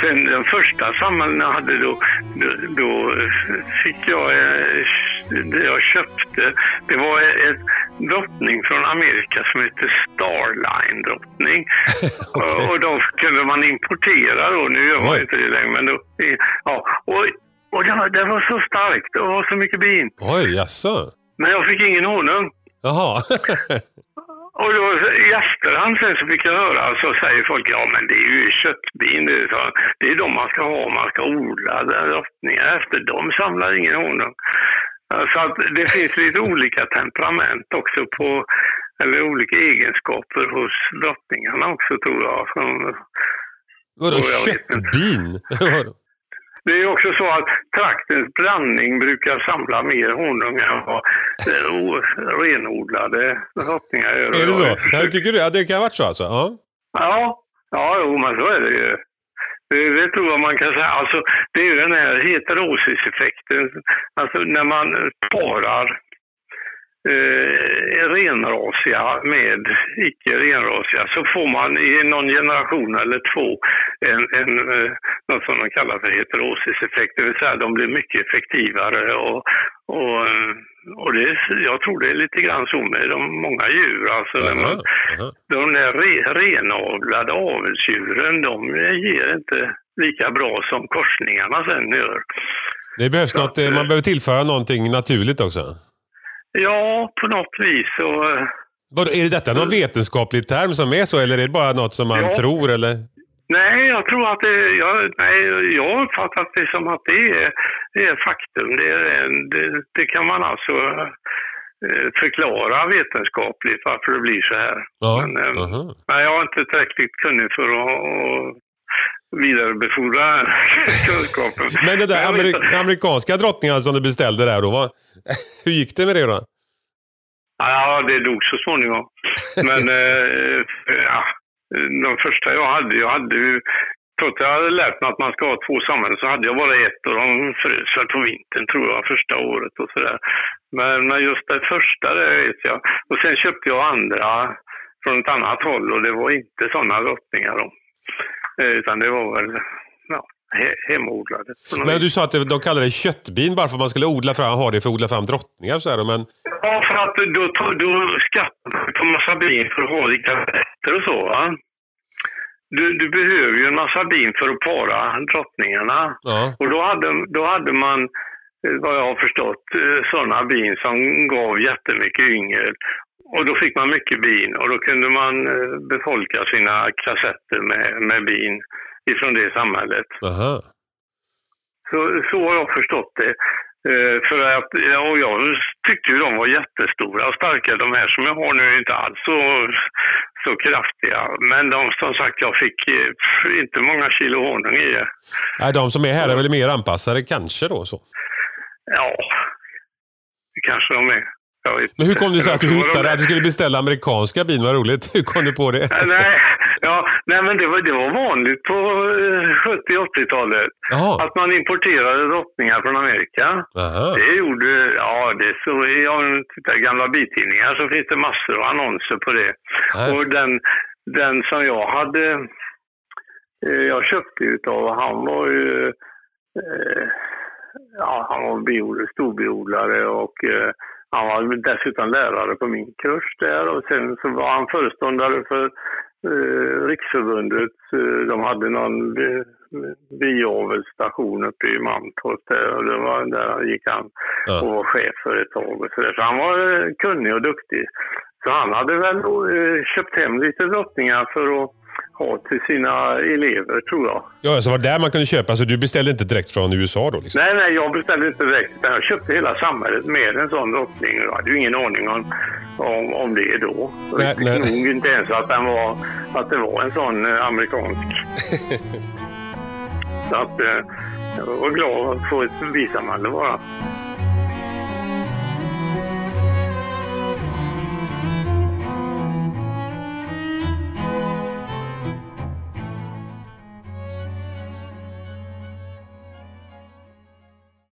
Sen den första samlingen jag hade då, då, då fick jag, eh, det jag köpte, det var ett drottning från Amerika som heter Starline-drottning. Okej. Och då kunde man importera då, nu gör man Oj. inte det längre, men då, ja. Och, och det, var, det var så starkt, det var så mycket bin. Oj, jaså? Men jag fick ingen honung. Jaha. Och då i efterhand sen så fick jag höra, så säger folk, ja men det är ju köttbin, det så, det är de man ska ha, man ska odla drottningar efter. De samlar ingen honung. Så att det finns lite olika temperament också på, eller olika egenskaper hos drottningarna också tror jag. Som, Vadå, köttbin? Det är också så att traktens blandning brukar samla mer honung än vad renodlade drottningar gör. är det så? Ja, tycker du? Ja, det kan ha varit så alltså? Ja. Ja, ja jo, men så är det ju. Det, det tror jag man kan säga. Alltså, det är ju den här heterosiseffekten. Alltså när man parar eh, renrasiga med icke renrasiga så får man i någon generation eller två en, en, eh, något som de kallar för heterosiseffekt. Det vill säga de blir mycket effektivare och, och, eh, och det, jag tror det är lite grann så med de många djur. Alltså Jaha, man, jaha. de där re, renavlade avelsdjuren, de ger inte lika bra som korsningarna sen gör. Det behövs Så något, att, eh, eh, man behöver tillföra någonting naturligt också. Ja, på något vis eh, Vadå, är det detta någon vetenskaplig term som är så eller är det bara något som man Ja. tror eller? Nej, jag tror att det... Jag, nej, jag har uppfattat det som att det är, det är faktum. Det, det, det kan man alltså eh, förklara vetenskapligt varför det blir så här. Ja. Men, eh, aha. Nej, jag är inte tillräckligt kunnig för att, att vidarebefordra kunskapen. Men det där amerik- amerikanska drottningar som du beställde där då, vad, hur gick det med det då? Ja, det dog så småningom. Men eh, ja, de första jag hade, jag hade ju, trots att jag hade lärt mig att man ska ha två samhällen så hade jag bara ett och de frös väl på vintern tror jag, första året och sådär. Men, men just det första, det vet jag. Och sen köpte jag andra från ett annat håll och det var inte sådana drottningar då. Eh, Utan det var väl ja, he, hemodlade. Men du sa att de kallade det köttbin bara för att man skulle odla fram, ha det för att odla fram drottningar så här, men Ja, för att då, då, skattar man på massa bin för att ha lite rätter och så. Va? Du, du behöver ju en massa bin för att para drottningarna. ja. Och då hade, då hade man, eh, vad jag har förstått, sådana bin som gav jättemycket yngel. Och då fick man mycket bin och då kunde man eh, befolka sina kassetter med, med bin ifrån det samhället. Aha. Så, så har jag förstått det. Eh, för att, ja, och jag tyckte ju de var jättestora och starka. De här som jag har nu är inte alls så, så kraftiga. Men de, som sagt, jag fick eh, inte många kilo honung i det. Nej, de som är här är väl mer anpassade kanske då så. Ja, det kanske de är. Men hur kom det sig att du hittade de- att du skulle beställa amerikanska bin? Vad roligt. Hur kom du på det? Eh, Nej, ja, nej, men det var, det var vanligt på eh, 70-80-talet. Jaha. Att man importerade drottningar från Amerika. Aha. Det gjorde, ja det så, ja, i gamla bitidningar så finns det massor av annonser på det. Nej. Och den, den som jag hade, eh, jag köpte utav, han var ju, eh, ja han var bio, storbiodlare och eh, han var dessutom lärare på min kurs där och sen så var han föreståndare för eh, Riksförbundet. Eh, de hade någon bi- biavelstation uppe i Mantorp där och det var där gick han Ja. och var chef för ett tag. Och så, där. så han var eh, kunnig och duktig. Så han hade väl eh, köpt hem lite drottningar för att ha till sina elever tror jag. Ja, så var det där man kunde köpa. Så du beställde inte direkt från USA då? Liksom. Nej, nej, jag beställde inte direkt. utan Jag köpte hela samhället med en sån drottning. Jag hade ju ingen aning om, om, om det då. Nej, Jag nej. nog inte ens att, den var, att det var en sån eh, amerikansk. Så att, eh, jag var glad att få ett bisamhälle bara.